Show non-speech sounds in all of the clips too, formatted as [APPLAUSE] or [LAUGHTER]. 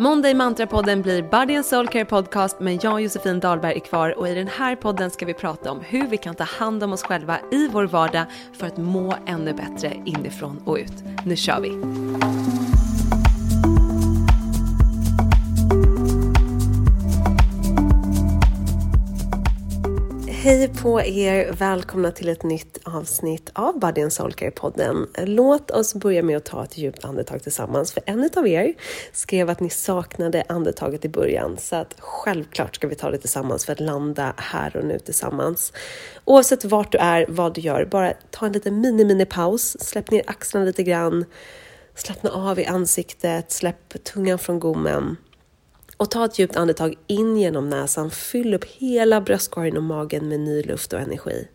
Måndag i Mantrapodden blir Body and Soul Care Podcast men jag och Josefin Dahlberg är kvar och i den här podden ska vi prata om hur vi kan ta hand om oss själva i vår vardag för att må ännu bättre inifrån och ut. Nu kör vi! Hej på er! Välkomna till ett nytt avsnitt av Body and Soul podden Låt oss börja med att ta ett djupt andetag tillsammans. För en av er skrev att ni saknade andetaget i början. Så att självklart ska vi ta det tillsammans för att landa här och nu tillsammans. Oavsett vart du är, vad du gör, bara ta en liten mini-mini-paus. Släpp ner axlarna lite grann. Slappna av i ansiktet, släpp tungan från gommen. Och ta ett djupt andetag in genom näsan. Fyll upp hela bröstkorgen och magen med ny luft och energi.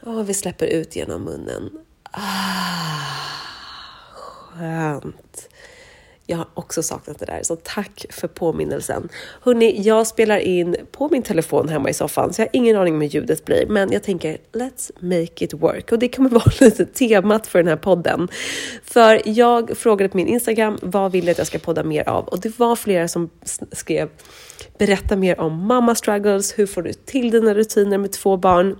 Och vi släpper ut genom munnen. Ah, skönt. Jag har också saknat det där, så tack för påminnelsen. Hörni, jag spelar in på min telefon hemma i soffan, så jag har ingen aning om hur ljudet blir, men jag tänker let's make it work. Och det kommer [LAUGHS] vara lite temat för den här podden. För jag frågade på min Instagram, vad vill jag att jag ska podda mer av? Och det var flera som skrev, berätta mer om mamma struggles, hur får du till dina rutiner med två barn?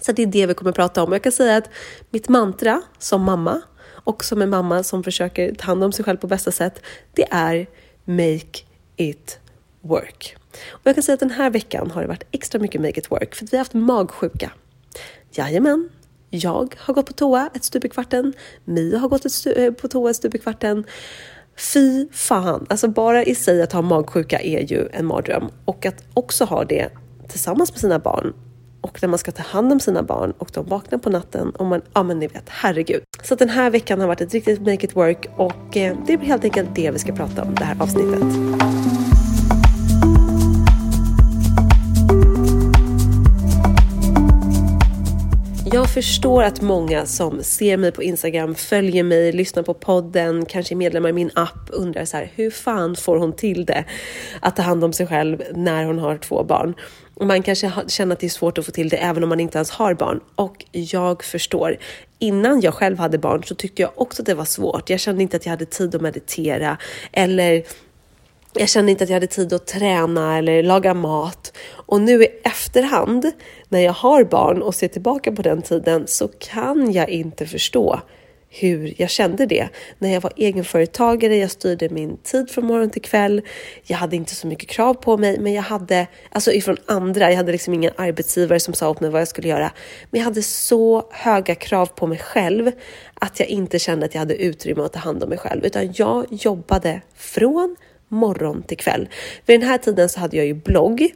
Så det är det vi kommer prata om. Jag kan säga att mitt mantra som mamma och som en mamma som försöker ta hand om sig själv på bästa sätt, det är make it work. Och jag kan säga att den här veckan har det varit extra mycket make it work för att vi har haft magsjuka. Jajamän, jag har gått på toa ett stup i kvarten, Mia har gått ett eh, på toa ett stup i kvarten. Fy fan, alltså bara i sig att ha magsjuka är ju en mardröm och att också ha det tillsammans med sina barn och när man ska ta hand om sina barn och de vaknar på natten och man, ja men ni vet, herregud. Så den här veckan har varit ett riktigt make it work och eh, det blir helt enkelt det vi ska prata om det här avsnittet. Jag förstår att många som ser mig på Instagram, följer mig, lyssnar på podden, kanske är medlemmar i min app undrar så här, hur fan får hon till det att ta hand om sig själv när hon har två barn? Man kanske känner att det är svårt att få till det även om man inte ens har barn. Och jag förstår. Innan jag själv hade barn så tyckte jag också att det var svårt. Jag kände inte att jag hade tid att meditera eller jag kände inte att jag hade tid att träna eller laga mat. Och nu i efterhand, när jag har barn och ser tillbaka på den tiden, så kan jag inte förstå hur jag kände det. När jag var egenföretagare, jag styrde min tid från morgon till kväll. Jag hade inte så mycket krav på mig, men jag hade, alltså ifrån andra, jag hade liksom ingen arbetsgivare som sa åt mig vad jag skulle göra. Men jag hade så höga krav på mig själv att jag inte kände att jag hade utrymme att ta hand om mig själv, utan jag jobbade från morgon till kväll. Vid den här tiden så hade jag ju blogg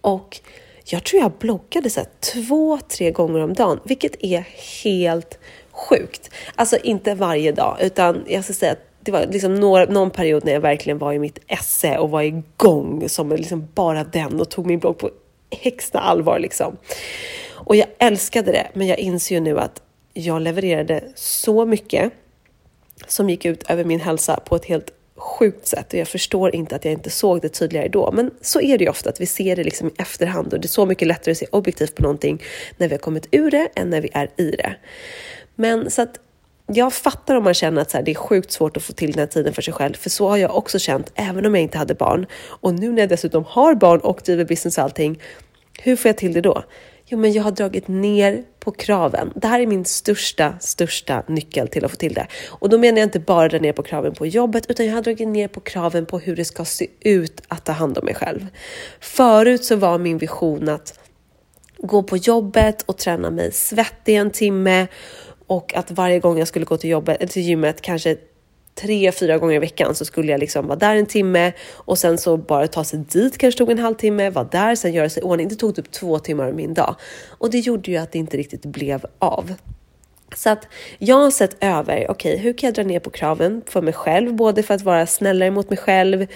och jag tror jag bloggade så två, tre gånger om dagen, vilket är helt sjukt. Alltså inte varje dag, utan jag ska säga att det var liksom några, någon period när jag verkligen var i mitt esse och var igång som liksom bara den och tog min blogg på högsta allvar. Liksom. Och jag älskade det, men jag inser ju nu att jag levererade så mycket som gick ut över min hälsa på ett helt sjukt sätt och jag förstår inte att jag inte såg det tydligare då. Men så är det ju ofta, att vi ser det liksom i efterhand och det är så mycket lättare att se objektivt på någonting när vi har kommit ur det än när vi är i det. Men så att jag fattar om man känner att så här, det är sjukt svårt att få till den här tiden för sig själv, för så har jag också känt, även om jag inte hade barn. Och nu när jag dessutom har barn och driver business och allting, hur får jag till det då? Jo, men jag har dragit ner på kraven. Det här är min största, största nyckel till att få till det. Och då menar jag inte bara dra ner på kraven på jobbet, utan jag har dragit ner på kraven på hur det ska se ut att ta hand om mig själv. Förut så var min vision att gå på jobbet och träna mig svettig en timme och att varje gång jag skulle gå till jobbet, till gymmet, kanske tre, fyra gånger i veckan så skulle jag liksom vara där en timme och sen så bara ta sig dit kanske tog en halvtimme, vara där, sen göra sig i ordning. Det tog typ två timmar av min dag och det gjorde ju att det inte riktigt blev av. Så att jag har sett över, okej, okay, hur kan jag dra ner på kraven för mig själv, både för att vara snällare mot mig själv,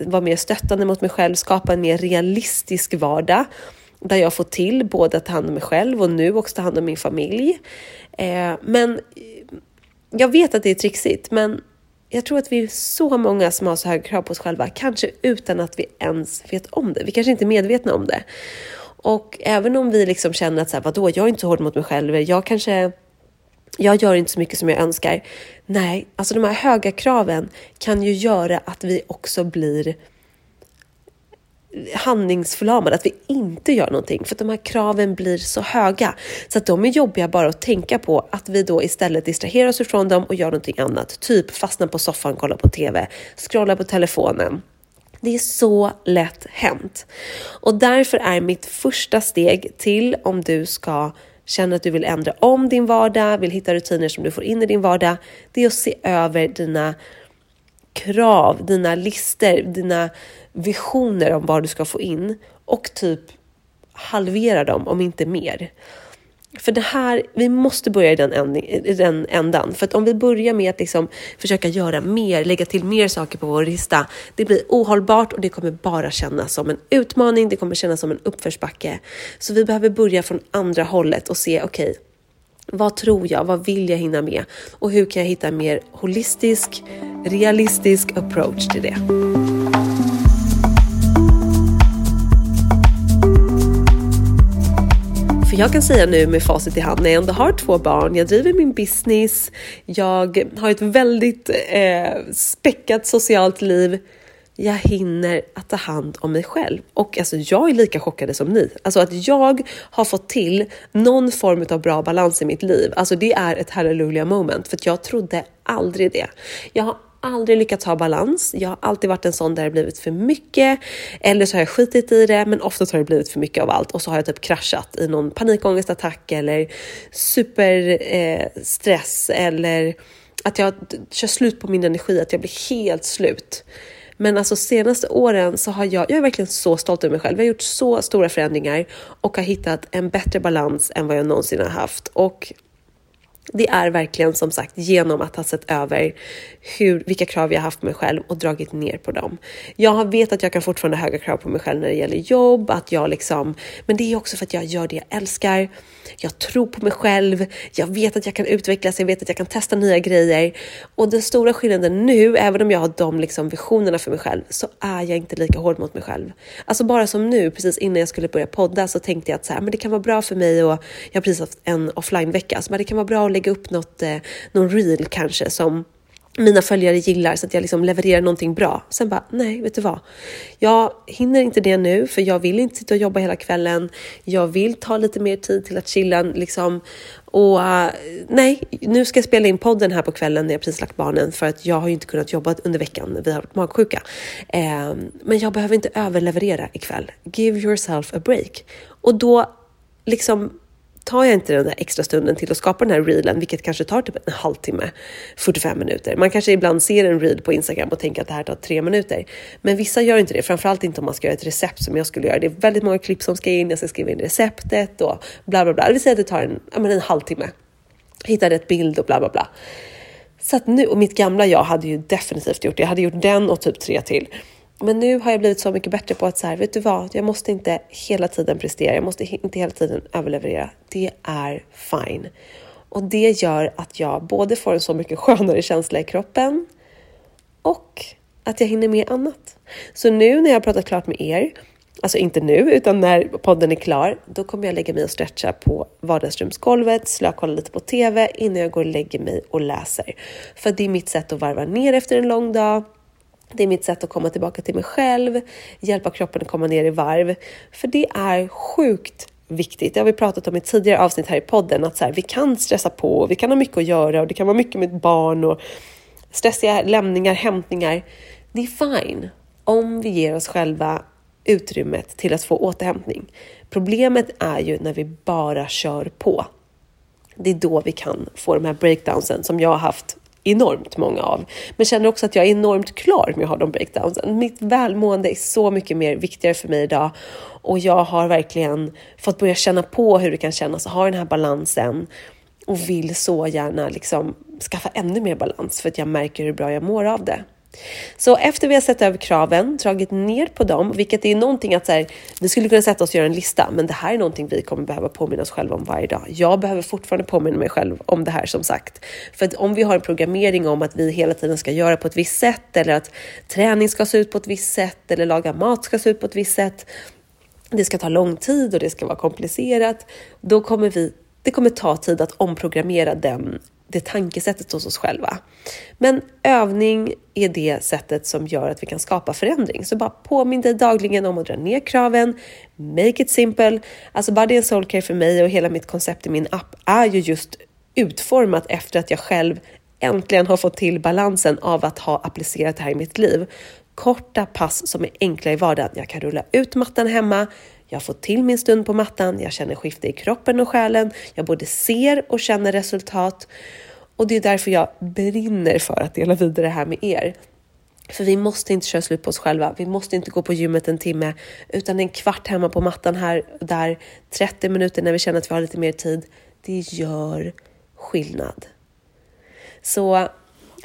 vara mer stöttande mot mig själv, skapa en mer realistisk vardag där jag får till både att ta hand om mig själv och nu också ta hand om min familj. Eh, men jag vet att det är trixigt, men jag tror att vi är så många som har så höga krav på oss själva, kanske utan att vi ens vet om det. Vi kanske inte är medvetna om det. Och även om vi liksom känner att så här, vadå, jag är inte så hård mot mig själv, jag kanske jag gör inte så mycket som jag önskar. Nej, alltså de här höga kraven kan ju göra att vi också blir handlingsförlamade, att vi inte gör någonting för att de här kraven blir så höga så att de är jobbiga bara att tänka på att vi då istället distraherar oss ifrån dem och gör någonting annat. Typ fastna på soffan, kolla på TV, scrolla på telefonen. Det är så lätt hänt och därför är mitt första steg till om du ska känna att du vill ändra om din vardag, vill hitta rutiner som du får in i din vardag, det är att se över dina krav, dina lister, dina visioner om vad du ska få in och typ halvera dem, om inte mer. För det här, vi måste börja i den, ändning, i den ändan. För att om vi börjar med att liksom försöka göra mer, lägga till mer saker på vår lista, det blir ohållbart och det kommer bara kännas som en utmaning, det kommer kännas som en uppförsbacke. Så vi behöver börja från andra hållet och se, okej, okay, vad tror jag? Vad vill jag hinna med? Och hur kan jag hitta en mer holistisk, realistisk approach till det? För jag kan säga nu med facit i hand när jag ändå har två barn, jag driver min business, jag har ett väldigt eh, späckat socialt liv. Jag hinner att ta hand om mig själv. Och alltså, jag är lika chockad som ni. Alltså att jag har fått till någon form av bra balans i mitt liv. Alltså det är ett halleluja moment för jag trodde aldrig det. Jag har aldrig lyckats ha balans. Jag har alltid varit en sån där det blivit för mycket eller så har jag skitit i det, men oftast har det blivit för mycket av allt och så har jag typ kraschat i någon panikångestattack eller superstress eh, eller att jag kör slut på min energi, att jag blir helt slut. Men alltså senaste åren så har jag, jag är verkligen så stolt över mig själv. Jag har gjort så stora förändringar och har hittat en bättre balans än vad jag någonsin har haft. Och det är verkligen som sagt genom att ha sett över hur, vilka krav jag haft på mig själv och dragit ner på dem. Jag vet att jag kan fortfarande ha höga krav på mig själv när det gäller jobb, att jag liksom, men det är också för att jag gör det jag älskar. Jag tror på mig själv. Jag vet att jag kan utvecklas. Jag vet att jag kan testa nya grejer och den stora skillnaden nu, även om jag har de liksom visionerna för mig själv, så är jag inte lika hård mot mig själv. Alltså bara som nu, precis innan jag skulle börja podda så tänkte jag att så här, men det kan vara bra för mig och jag har precis haft en offline vecka, så alltså, det kan vara bra att lägga upp något, eh, någon reel kanske som mina följare gillar så att jag liksom levererar någonting bra. Sen bara, nej, vet du vad? Jag hinner inte det nu för jag vill inte sitta och jobba hela kvällen. Jag vill ta lite mer tid till att chilla liksom. Och uh, nej, nu ska jag spela in podden här på kvällen när jag precis lagt barnen för att jag har ju inte kunnat jobba under veckan. Vi har varit magsjuka. Uh, men jag behöver inte överleverera ikväll. Give yourself a break. Och då liksom tar jag inte den där extra stunden till att skapa den här reelen, vilket kanske tar typ en halvtimme, 45 minuter. Man kanske ibland ser en reel på Instagram och tänker att det här tar tre minuter. Men vissa gör inte det, framförallt inte om man ska göra ett recept som jag skulle göra. Det är väldigt många klipp som ska in, jag ska skriva in receptet och bla bla bla. Det vill säga att det tar en, ja, en halvtimme. Hitta rätt bild och bla bla bla. Så att nu, och mitt gamla jag hade ju definitivt gjort det. Jag hade gjort den och typ tre till. Men nu har jag blivit så mycket bättre på att så här, vet du vad, jag måste inte hela tiden prestera, jag måste inte hela tiden överleverera. Det är fine. Och det gör att jag både får en så mycket [LAUGHS] skönare känsla i kroppen och att jag hinner med annat. Så nu när jag har pratat klart med er alltså inte nu, utan när podden är klar, då kommer jag lägga mig och stretcha på vardagsrumsgolvet, slökolla lite på TV innan jag går och lägger mig och läser. För det är mitt sätt att varva ner efter en lång dag. Det är mitt sätt att komma tillbaka till mig själv, hjälpa kroppen att komma ner i varv. För det är sjukt viktigt. Det har vi pratat om i tidigare avsnitt här i podden, att så här, vi kan stressa på, vi kan ha mycket att göra och det kan vara mycket med barn och stressiga lämningar, hämtningar. Det är fine om vi ger oss själva utrymmet till att få återhämtning. Problemet är ju när vi bara kör på. Det är då vi kan få de här breakdownsen som jag har haft enormt många av. Men känner också att jag är enormt klar med att ha de breakdownsen. Mitt välmående är så mycket mer viktigare för mig idag och jag har verkligen fått börja känna på hur det kan kännas att ha den här balansen och vill så gärna liksom skaffa ännu mer balans för att jag märker hur bra jag mår av det. Så efter vi har sett över kraven, dragit ner på dem, vilket är någonting att så här, vi skulle kunna sätta oss och göra en lista, men det här är någonting vi kommer behöva påminna oss själva om varje dag. Jag behöver fortfarande påminna mig själv om det här som sagt. För att om vi har en programmering om att vi hela tiden ska göra på ett visst sätt eller att träning ska se ut på ett visst sätt eller laga mat ska se ut på ett visst sätt. Det ska ta lång tid och det ska vara komplicerat. Då kommer vi det kommer ta tid att omprogrammera den det tankesättet hos oss själva. Men övning är det sättet som gör att vi kan skapa förändring. Så bara påminn dig dagligen om att dra ner kraven, make it simple. Alltså Body and Soul Care för mig och hela mitt koncept i min app är ju just utformat efter att jag själv äntligen har fått till balansen av att ha applicerat det här i mitt liv. Korta pass som är enkla i vardagen. Jag kan rulla ut mattan hemma, jag får till min stund på mattan, jag känner skifte i kroppen och själen, jag både ser och känner resultat. Och det är därför jag brinner för att dela vidare det här med er. För vi måste inte köra slut på oss själva. Vi måste inte gå på gymmet en timme, utan en kvart hemma på mattan här och där, 30 minuter när vi känner att vi har lite mer tid. Det gör skillnad. Så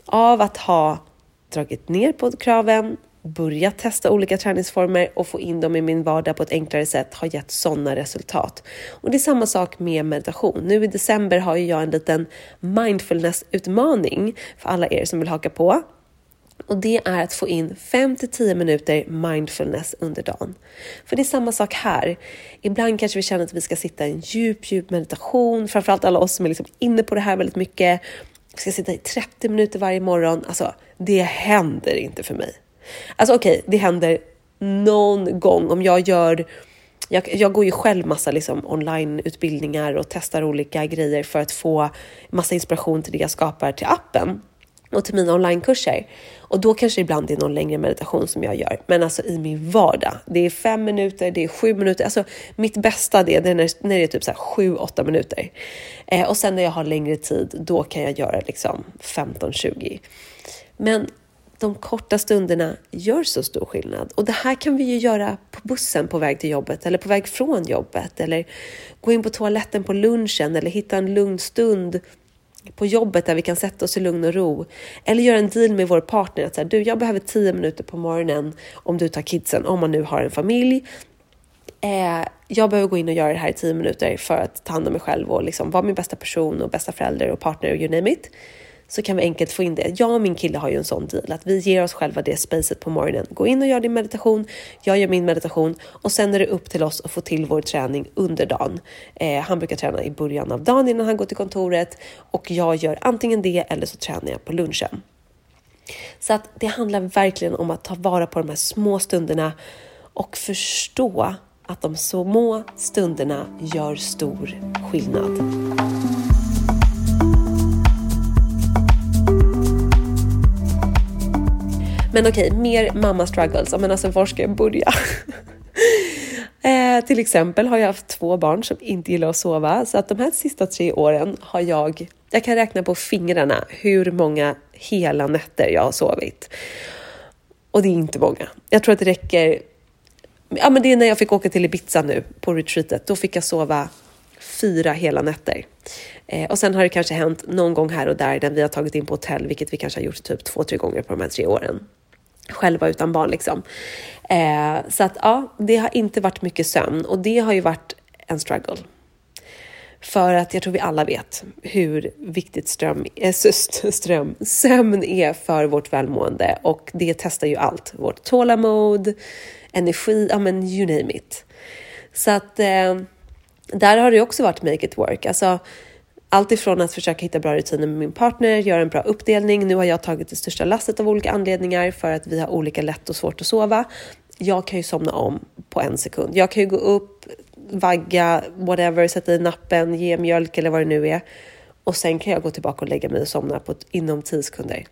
av att ha dragit ner på kraven, börjat testa olika träningsformer och få in dem i min vardag på ett enklare sätt har gett sådana resultat. Och det är samma sak med meditation. Nu i december har jag en liten mindfulness-utmaning för alla er som vill haka på. Och det är att få in 5 10 minuter mindfulness under dagen. För det är samma sak här. Ibland kanske vi känner att vi ska sitta i en djup, djup meditation, framförallt alla oss som är liksom inne på det här väldigt mycket. Vi ska sitta i 30 minuter varje morgon. Alltså, det händer inte för mig. Alltså okej, okay, det händer någon gång om jag gör jag, jag går ju själv massa liksom onlineutbildningar och testar olika grejer för att få massa inspiration till det jag skapar till appen och till mina onlinekurser. Och då kanske ibland det är någon längre meditation som jag gör. Men alltså i min vardag, det är fem minuter, det är sju minuter. Alltså mitt bästa det, det är när, när det är typ så här sju, åtta minuter. Eh, och sen när jag har längre tid, då kan jag göra liksom 15-20. Men de korta stunderna gör så stor skillnad. Och det här kan vi ju göra på bussen på väg till jobbet eller på väg från jobbet eller gå in på toaletten på lunchen eller hitta en lugn stund på jobbet där vi kan sätta oss i lugn och ro. Eller göra en deal med vår partner att säga, du, jag behöver tio minuter på morgonen om du tar kidsen, om man nu har en familj. Eh, jag behöver gå in och göra det här i tio minuter för att ta hand om mig själv och liksom vara min bästa person och bästa förälder och partner och you name it så kan vi enkelt få in det. Jag och min kille har ju en sån deal att vi ger oss själva det spacet på morgonen. Gå in och gör din meditation, jag gör min meditation och sen är det upp till oss att få till vår träning under dagen. Eh, han brukar träna i början av dagen innan han går till kontoret och jag gör antingen det eller så tränar jag på lunchen. Så att det handlar verkligen om att ta vara på de här små stunderna och förstå att de små stunderna gör stor skillnad. Men okej, okay, mer mamma struggles. Men alltså var ska jag börja? [LAUGHS] eh, till exempel har jag haft två barn som inte gillar att sova, så att de här sista tre åren har jag, jag kan räkna på fingrarna hur många hela nätter jag har sovit. Och det är inte många. Jag tror att det räcker Ja, men det är när jag fick åka till Ibiza nu på retreatet. Då fick jag sova fyra hela nätter. Eh, och sen har det kanske hänt någon gång här och där när vi har tagit in på hotell, vilket vi kanske har gjort typ två, tre gånger på de här tre åren själva utan barn liksom. Eh, så att ja, det har inte varit mycket sömn och det har ju varit en struggle. För att jag tror vi alla vet hur viktigt ström, äh, ström, sömn är för vårt välmående och det testar ju allt. Vårt tålamod, energi, ja men you name it. Så att eh, där har det också varit make it work. Alltså, allt ifrån att försöka hitta bra rutiner med min partner, göra en bra uppdelning. Nu har jag tagit det största lasset av olika anledningar för att vi har olika lätt och svårt att sova. Jag kan ju somna om på en sekund. Jag kan ju gå upp, vagga, whatever, sätta i nappen, ge mjölk eller vad det nu är. Och sen kan jag gå tillbaka och lägga mig och somna på ett, inom 10 sekunder.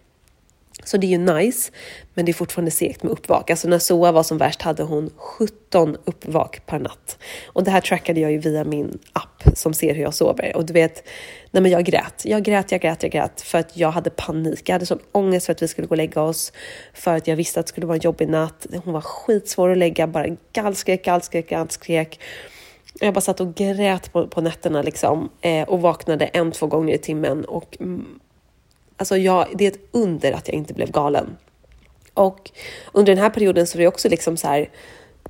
Så det är ju nice, men det är fortfarande segt med uppvak. Alltså när Soa var som värst hade hon 17 uppvak per natt. Och det här trackade jag ju via min app som ser hur jag sover. Och du vet, nej men jag grät. Jag grät, jag grät, jag grät för att jag hade panik. Jag hade sån ångest för att vi skulle gå och lägga oss, för att jag visste att det skulle vara en jobbig natt. Hon var skitsvår att lägga, bara gallskrek, gallskrek, gallskrek. Jag bara satt och grät på, på nätterna liksom eh, och vaknade en, två gånger i timmen och mm, Alltså jag, det är ett under att jag inte blev galen. Och under den här perioden så var det också liksom så här,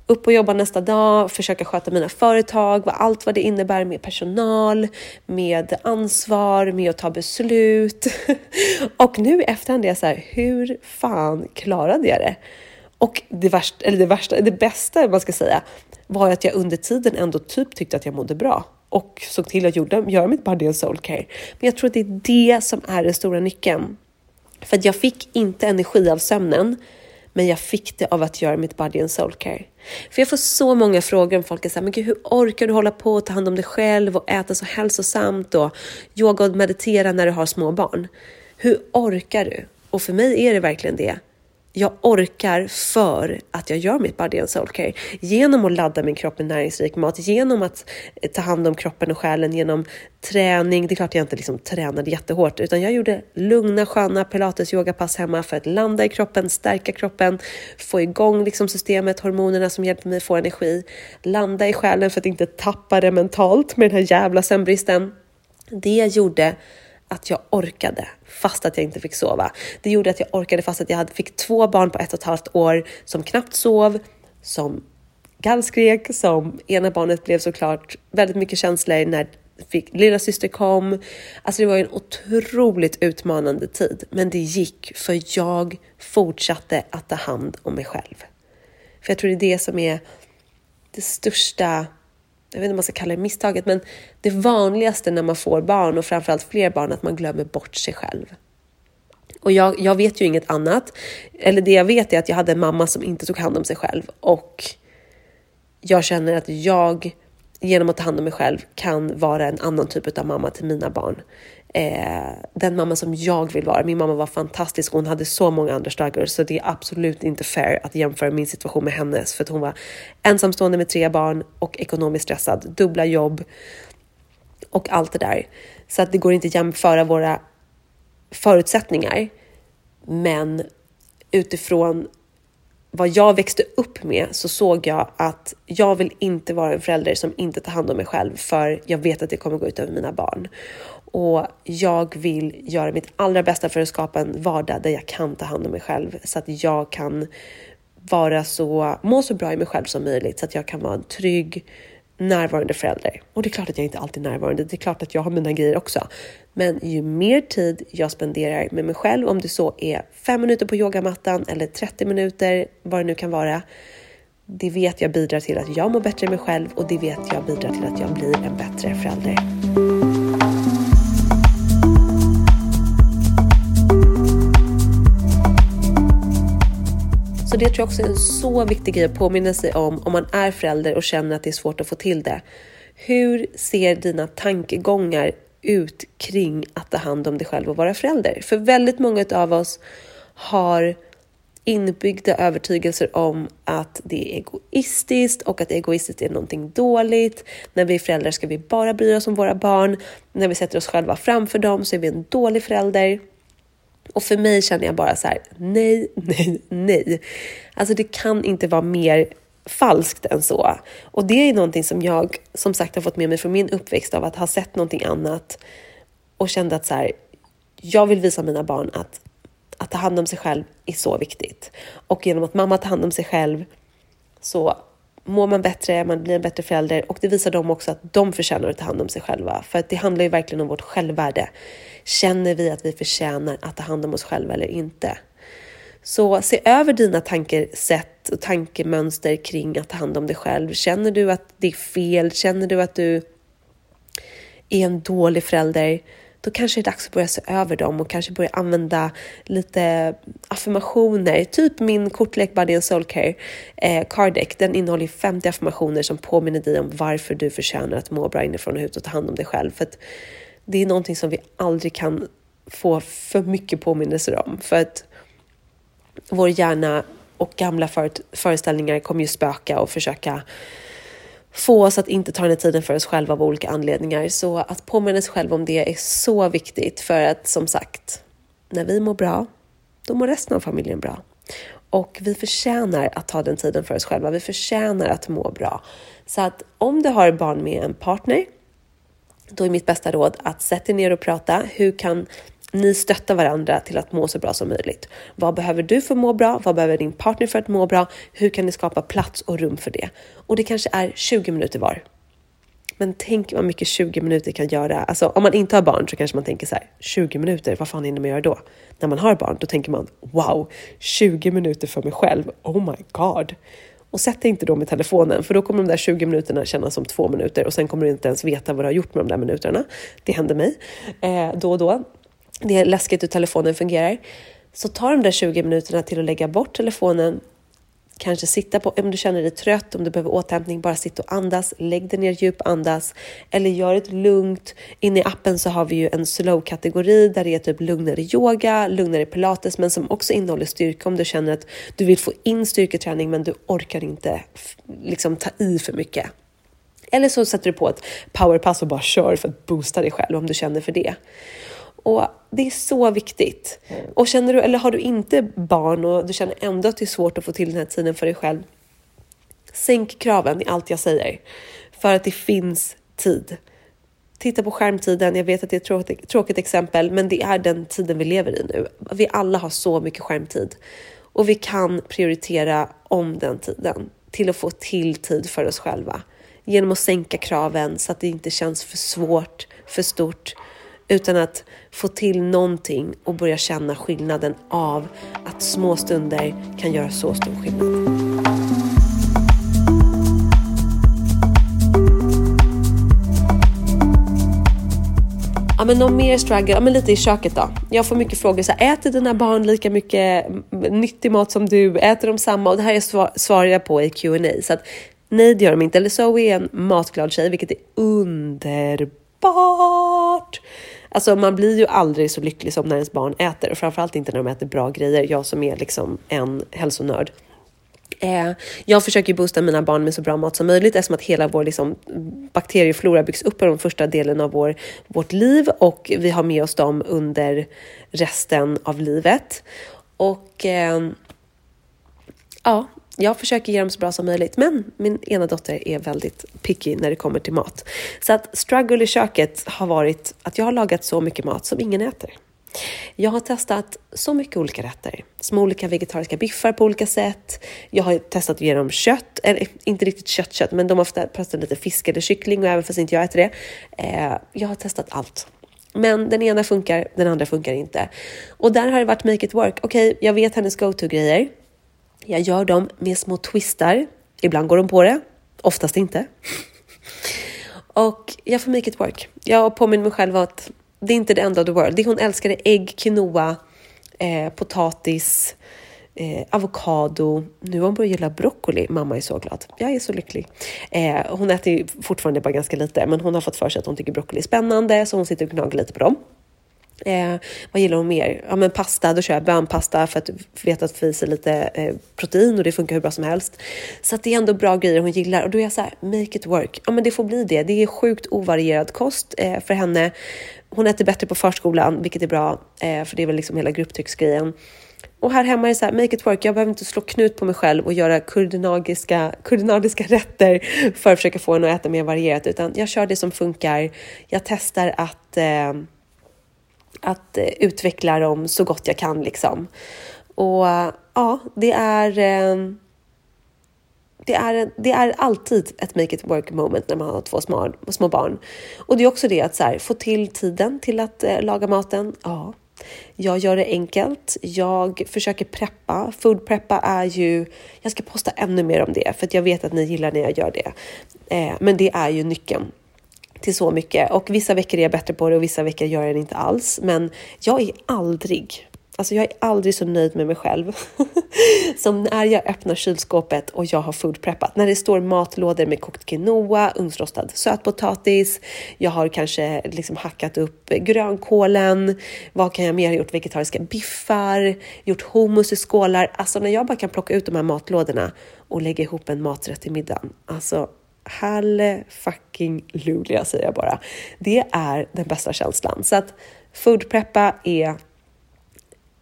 upp och jobba nästa dag, försöka sköta mina företag, allt vad det innebär med personal, med ansvar, med att ta beslut. [LAUGHS] och nu i efterhand är jag så här, hur fan klarade jag det? Och det värsta, eller det värsta, det bästa man ska säga, var att jag under tiden ändå typ tyckte att jag mådde bra och såg till att gjorde, göra mitt body and soul care. Men jag tror att det är det som är den stora nyckeln. För att jag fick inte energi av sömnen, men jag fick det av att göra mitt body and soul care. För jag får så många frågor om folk är såhär, men gud, hur orkar du hålla på och ta hand om dig själv och äta så hälsosamt och yoga och meditera när du har små barn? Hur orkar du? Och för mig är det verkligen det jag orkar för att jag gör mitt body and soul care. Genom att ladda min kropp med näringsrik mat, genom att eh, ta hand om kroppen och själen, genom träning. Det är klart jag inte liksom tränade jättehårt, utan jag gjorde lugna, sköna pilates yogapass hemma för att landa i kroppen, stärka kroppen, få igång liksom systemet, hormonerna som hjälper mig få energi, landa i själen för att inte tappa det mentalt med den här jävla sömnbristen. Det gjorde att jag orkade fast att jag inte fick sova. Det gjorde att jag orkade fast att jag hade, fick två barn på ett och ett halvt år som knappt sov, som gallskrek, som ena barnet blev såklart väldigt mycket känslor när fick, lilla syster kom. Alltså det var en otroligt utmanande tid, men det gick för jag fortsatte att ta hand om mig själv. För jag tror det är det som är det största jag vet inte om man ska kalla det misstaget, men det vanligaste när man får barn och framförallt fler barn, att man glömmer bort sig själv. Och jag, jag vet ju inget annat, eller det jag vet är att jag hade en mamma som inte tog hand om sig själv och jag känner att jag genom att ta hand om mig själv kan vara en annan typ av mamma till mina barn eh, den mamma som jag vill vara. Min mamma var fantastisk. Hon hade så många andra struggles så det är absolut inte fair att jämföra min situation med hennes för att hon var ensamstående med tre barn och ekonomiskt stressad, dubbla jobb och allt det där. Så att det går inte att jämföra våra förutsättningar. Men utifrån vad jag växte upp med så såg jag att jag vill inte vara en förälder som inte tar hand om mig själv för jag vet att det kommer gå ut över mina barn. Och jag vill göra mitt allra bästa för att skapa en vardag där jag kan ta hand om mig själv så att jag kan vara så, må så bra i mig själv som möjligt så att jag kan vara en trygg, närvarande förälder. Och det är klart att jag inte alltid är närvarande. Det är klart att jag har mina grejer också. Men ju mer tid jag spenderar med mig själv, om det så är fem minuter på yogamattan eller 30 minuter, vad det nu kan vara. Det vet jag bidrar till att jag mår bättre i mig själv och det vet jag bidrar till att jag blir en bättre förälder. Så det tror jag också är en så viktig grej att påminna sig om om man är förälder och känner att det är svårt att få till det. Hur ser dina tankegångar ut kring att ta hand om dig själv och vara förälder? För väldigt många av oss har inbyggda övertygelser om att det är egoistiskt och att egoistiskt är någonting dåligt. När vi är föräldrar ska vi bara bry oss om våra barn. När vi sätter oss själva framför dem så är vi en dålig förälder. Och för mig känner jag bara så här, nej, nej, nej. Alltså det kan inte vara mer falskt än så. Och det är någonting som jag som sagt har fått med mig från min uppväxt av att ha sett någonting annat och kände att så här, jag vill visa mina barn att att ta hand om sig själv är så viktigt. Och genom att mamma tar hand om sig själv så mår man bättre, man blir en bättre förälder och det visar dem också att de förtjänar att ta hand om sig själva. För att det handlar ju verkligen om vårt självvärde. Känner vi att vi förtjänar att ta hand om oss själva eller inte? Så se över dina tankesätt och tankemönster kring att ta hand om dig själv. Känner du att det är fel? Känner du att du är en dålig förälder? Då kanske det är dags att börja se över dem och kanske börja använda lite affirmationer. Typ min kortlek Body and Soul Care eh, Cardec. Den innehåller 50 affirmationer som påminner dig om varför du förtjänar att må bra inifrån och ut och ta hand om dig själv. För det är någonting som vi aldrig kan få för mycket påminnelser om. För att vår hjärna och gamla föreställningar kommer ju spöka och försöka få oss att inte ta den här tiden för oss själva av olika anledningar. Så att påminna sig själv om det är så viktigt för att som sagt, när vi mår bra, då mår resten av familjen bra. Och vi förtjänar att ta den tiden för oss själva. Vi förtjänar att må bra. Så att om du har barn med en partner, då är mitt bästa råd att sätta dig ner och prata. Hur kan ni stöttar varandra till att må så bra som möjligt. Vad behöver du för att må bra? Vad behöver din partner för att må bra? Hur kan ni skapa plats och rum för det? Och det kanske är 20 minuter var. Men tänk vad mycket 20 minuter kan göra. Alltså om man inte har barn så kanske man tänker så här, 20 minuter, vad fan hinner man göra då? När man har barn, då tänker man wow, 20 minuter för mig själv, oh my god. Och sätt dig inte då med telefonen, för då kommer de där 20 minuterna kännas som två minuter och sen kommer du inte ens veta vad du har gjort med de där minuterna. Det händer mig eh, då och då det är läskigt hur telefonen fungerar. Så ta de där 20 minuterna till att lägga bort telefonen, kanske sitta på, om du känner dig trött, om du behöver återhämtning, bara sitta och andas, lägg dig ner djup, andas eller gör ett lugnt. Inne i appen så har vi ju en slow-kategori där det är typ lugnare yoga, lugnare pilates, men som också innehåller styrka om du känner att du vill få in styrketräning men du orkar inte liksom ta i för mycket. Eller så sätter du på ett powerpass och bara kör för att boosta dig själv om du känner för det. Och det är så viktigt. Och känner du, eller har du inte barn och du känner ändå att det är svårt att få till den här tiden för dig själv. Sänk kraven i allt jag säger. För att det finns tid. Titta på skärmtiden. Jag vet att det är ett tråkigt, tråkigt exempel, men det är den tiden vi lever i nu. Vi alla har så mycket skärmtid och vi kan prioritera om den tiden till att få till tid för oss själva genom att sänka kraven så att det inte känns för svårt, för stort utan att få till någonting och börja känna skillnaden av att små stunder kan göra så stor skillnad. Ja, men någon mer struggle? Ja, men lite i köket då. Jag får mycket frågor så här, äter dina barn lika mycket nyttig mat som du? Äter de samma? Och det här är svar, svarar jag på i Q&A så att nej, det gör de inte. Eller Zoe är en matglad tjej, vilket är underbart. Alltså man blir ju aldrig så lycklig som när ens barn äter och framförallt inte när de äter bra grejer. Jag som är liksom en hälsonörd. Eh, jag försöker boosta mina barn med så bra mat som möjligt eftersom att hela vår liksom, bakterieflora byggs upp i den första delen av vår, vårt liv och vi har med oss dem under resten av livet. Och eh, ja, jag försöker ge dem så bra som möjligt, men min ena dotter är väldigt picky när det kommer till mat. Så att struggle i köket har varit att jag har lagat så mycket mat som ingen äter. Jag har testat så mycket olika rätter, små olika vegetariska biffar på olika sätt. Jag har testat att ge dem kött, eller inte riktigt kött, kött, men de har ofta testat lite fisk eller kyckling och även fast inte jag äter det. Eh, jag har testat allt. Men den ena funkar, den andra funkar inte. Och där har det varit make it work. Okej, okay, jag vet hennes go-to-grejer. Jag gör dem med små twistar. Ibland går de på det, oftast inte. Och jag får make it work. Jag påminner mig själv att det är inte the end of the world. Det hon älskade ägg, quinoa, eh, potatis, eh, avokado. Nu har hon börjat gilla broccoli. Mamma är så glad. Jag är så lycklig. Eh, hon äter fortfarande bara ganska lite, men hon har fått för sig att hon tycker broccoli är spännande, så hon sitter och gnager lite på dem. Eh, vad gillar hon mer? Ja, men pasta, då kör jag bönpasta för att veta att få i sig lite eh, protein och det funkar hur bra som helst. Så att det är ändå bra grejer hon gillar och då är jag så här, make it work. Ja, men det får bli det. Det är sjukt ovarierad kost eh, för henne. Hon äter bättre på förskolan, vilket är bra, eh, för det är väl liksom hela grupptrycksgrejen. Och här hemma är det så här, make it work. Jag behöver inte slå knut på mig själv och göra kurdinagiska, kurdinagiska [LAUGHS] rätter för att försöka få henne att äta mer varierat, utan jag kör det som funkar. Jag testar att eh, att eh, utveckla dem så gott jag kan liksom. Och ja, det är. Eh, det är, det är alltid ett make it work moment när man har två små, små barn. Och det är också det att så här, få till tiden till att eh, laga maten. Ja, jag gör det enkelt. Jag försöker preppa. Food preppa är ju, jag ska posta ännu mer om det för att jag vet att ni gillar när jag gör det. Eh, men det är ju nyckeln till så mycket och vissa veckor är jag bättre på det och vissa veckor gör jag det inte alls. Men jag är aldrig Alltså jag är aldrig så nöjd med mig själv [LAUGHS] som när jag öppnar kylskåpet och jag har foodpreppat. När det står matlådor med kokt quinoa, ugnsrostad sötpotatis. Jag har kanske liksom hackat upp grönkålen. Vad kan jag mer ha gjort? Vegetariska biffar, gjort hummus i skålar. Alltså när jag bara kan plocka ut de här matlådorna och lägga ihop en maträtt till middagen. Alltså halle fucking lulia säger jag bara. Det är den bästa känslan. Så att foodpreppa är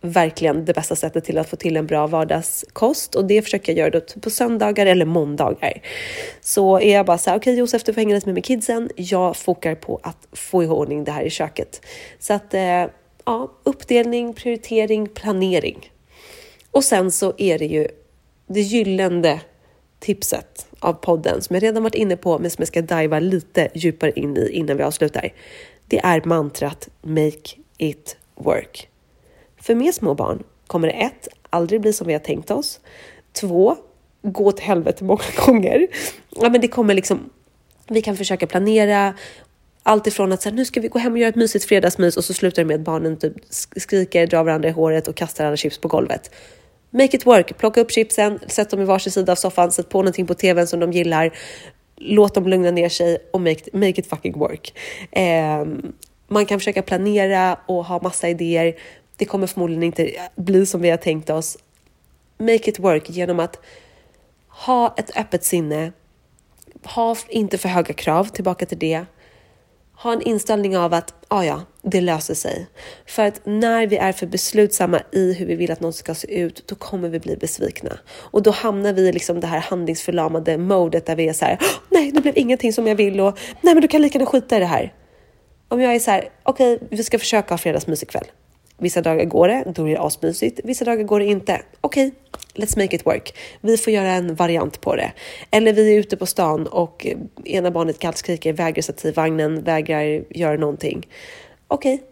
verkligen det bästa sättet till att få till en bra vardagskost och det försöker jag göra på söndagar eller måndagar. Så är jag bara så här, okej okay, Josef du får hänga lite med, med kidsen. Jag fokar på att få i ordning det här i köket. Så att eh, ja, uppdelning, prioritering, planering. Och sen så är det ju det gyllene tipset av podden som jag redan varit inne på men som jag ska diva lite djupare in i innan vi avslutar. Det är mantrat Make it work. För med små barn kommer det ett, aldrig bli som vi har tänkt oss. Två, gå till helvete många [LAUGHS] gånger. Ja, men det kommer liksom, vi kan försöka planera allt ifrån att så här, nu ska vi gå hem och göra ett mysigt fredagsmys och så slutar det med att barnen typ skriker, drar varandra i håret och kastar alla chips på golvet. Make it work, plocka upp chipsen, sätt dem i varsin sida av soffan, sätt på någonting på tvn som de gillar, låt dem lugna ner sig och make, make it fucking work. Eh, man kan försöka planera och ha massa idéer, det kommer förmodligen inte bli som vi har tänkt oss. Make it work genom att ha ett öppet sinne. Ha inte för höga krav, tillbaka till det. Ha en inställning av att ah ja, det löser sig. För att när vi är för beslutsamma i hur vi vill att något ska se ut, då kommer vi bli besvikna. Och då hamnar vi i liksom det här handlingsförlamade modet där vi är så här, ah, nej, det blev ingenting som jag vill och nej, men du kan lika gärna skita i det här. Om jag är så här, okej, okay, vi ska försöka ha fredagsmys ikväll. Vissa dagar går det, då är det asmysigt. Vissa dagar går det inte. Okej, okay, let's make it work. Vi får göra en variant på det. Eller vi är ute på stan och ena barnet kallskriker, vägrar sätta sig i vagnen, vägrar göra någonting. Okej, okay,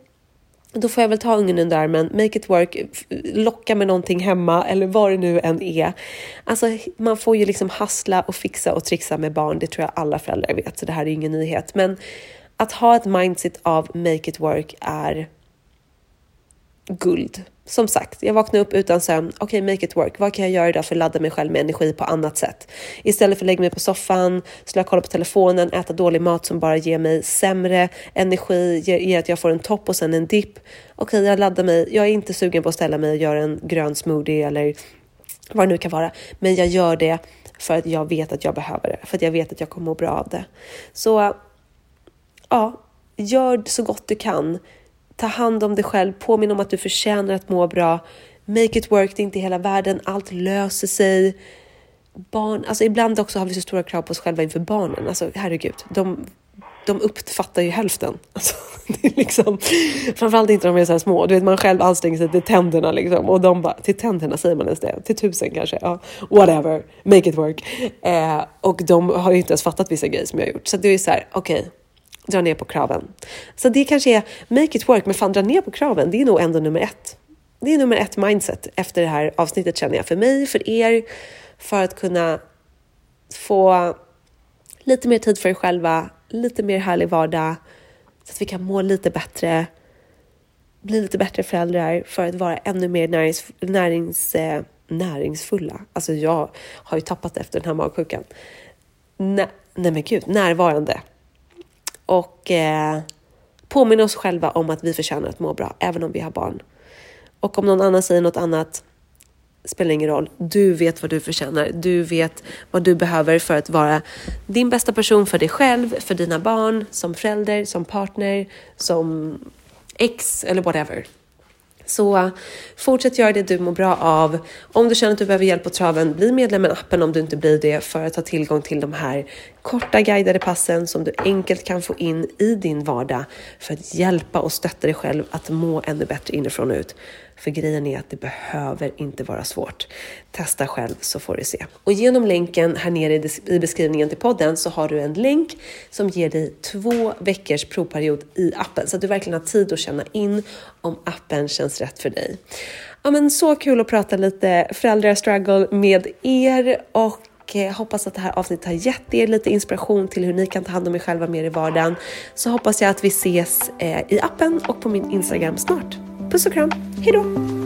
då får jag väl ta ungen under armen, make it work, locka med någonting hemma eller vad det nu än är. Alltså, man får ju liksom hassla och fixa och trixa med barn. Det tror jag alla föräldrar vet, så det här är ingen nyhet. Men att ha ett mindset av make it work är guld. Som sagt, jag vaknar upp utan sömn. Okej, okay, make it work. Vad kan jag göra idag för att ladda mig själv med energi på annat sätt? Istället för att lägga mig på soffan, slå kolla på telefonen, äta dålig mat som bara ger mig sämre energi, ger att jag får en topp och sen en dipp. Okej, okay, jag laddar mig. Jag är inte sugen på att ställa mig och göra en grön smoothie eller vad det nu kan vara. Men jag gör det för att jag vet att jag behöver det, för att jag vet att jag kommer må bra av det. Så ja, gör så gott du kan Ta hand om dig själv, påminn om att du förtjänar att må bra. Make it work, det är inte hela världen, allt löser sig. Barn, alltså ibland också har vi så stora krav på oss själva inför barnen. Alltså herregud, de, de uppfattar ju hälften. [LAUGHS] Alltså, det är liksom, framförallt inte när de är så här små. Du vet, man själv anstränger sig till tänderna liksom, och de bara, till tänderna säger man ens det? Till tusen kanske? Ja, whatever, make it work. Eh, och de har ju inte ens fattat vissa grejer som jag har gjort. Så det är så här, okej, okay, dra ner på kraven. Så det kanske är make it work, men fan dra ner på kraven, det är nog ändå nummer ett. Det är nummer ett mindset efter det här avsnittet känner jag. För mig, för er, för att kunna få lite mer tid för er själva, lite mer härlig vardag, så att vi kan må lite bättre, bli lite bättre föräldrar för att vara ännu mer närings, närings, eh, näringsfulla. Alltså jag har ju tappat efter den här magsjukan. Nej, nej men gud, närvarande och eh, påminna oss själva om att vi förtjänar att må bra, även om vi har barn. Och om någon annan säger något annat spelar ingen roll. Du vet vad du förtjänar. Du vet vad du behöver för att vara din bästa person för dig själv, för dina barn, som förälder, som partner, som ex eller whatever. Så fortsätt göra det du mår bra av. Om du känner att du behöver hjälp på traven, bli medlem i appen om du inte blir det för att ha tillgång till de här korta guidade passen som du enkelt kan få in i din vardag för att hjälpa och stötta dig själv att må ännu bättre inifrån och ut. För grejen är att det behöver inte vara svårt. Testa själv så får du se. Och genom länken här nere i beskrivningen till podden så har du en länk som ger dig två veckors provperiod i appen så att du verkligen har tid att känna in om appen känns rätt för dig. Ja, men så kul att prata lite föräldrastruggle med er och och hoppas att det här avsnittet har gett er lite inspiration till hur ni kan ta hand om er själva mer i vardagen. Så hoppas jag att vi ses eh, i appen och på min Instagram snart. Puss och kram, hejdå!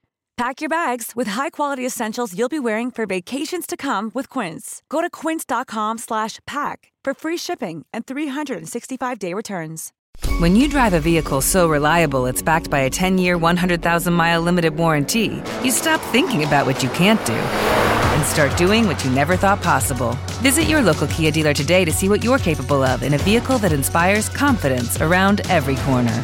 Pack your bags with high-quality essentials you'll be wearing for vacations to come with Quince. Go to quince.com/pack for free shipping and 365-day returns. When you drive a vehicle so reliable it's backed by a 10-year, 100,000-mile limited warranty, you stop thinking about what you can't do and start doing what you never thought possible. Visit your local Kia dealer today to see what you're capable of in a vehicle that inspires confidence around every corner.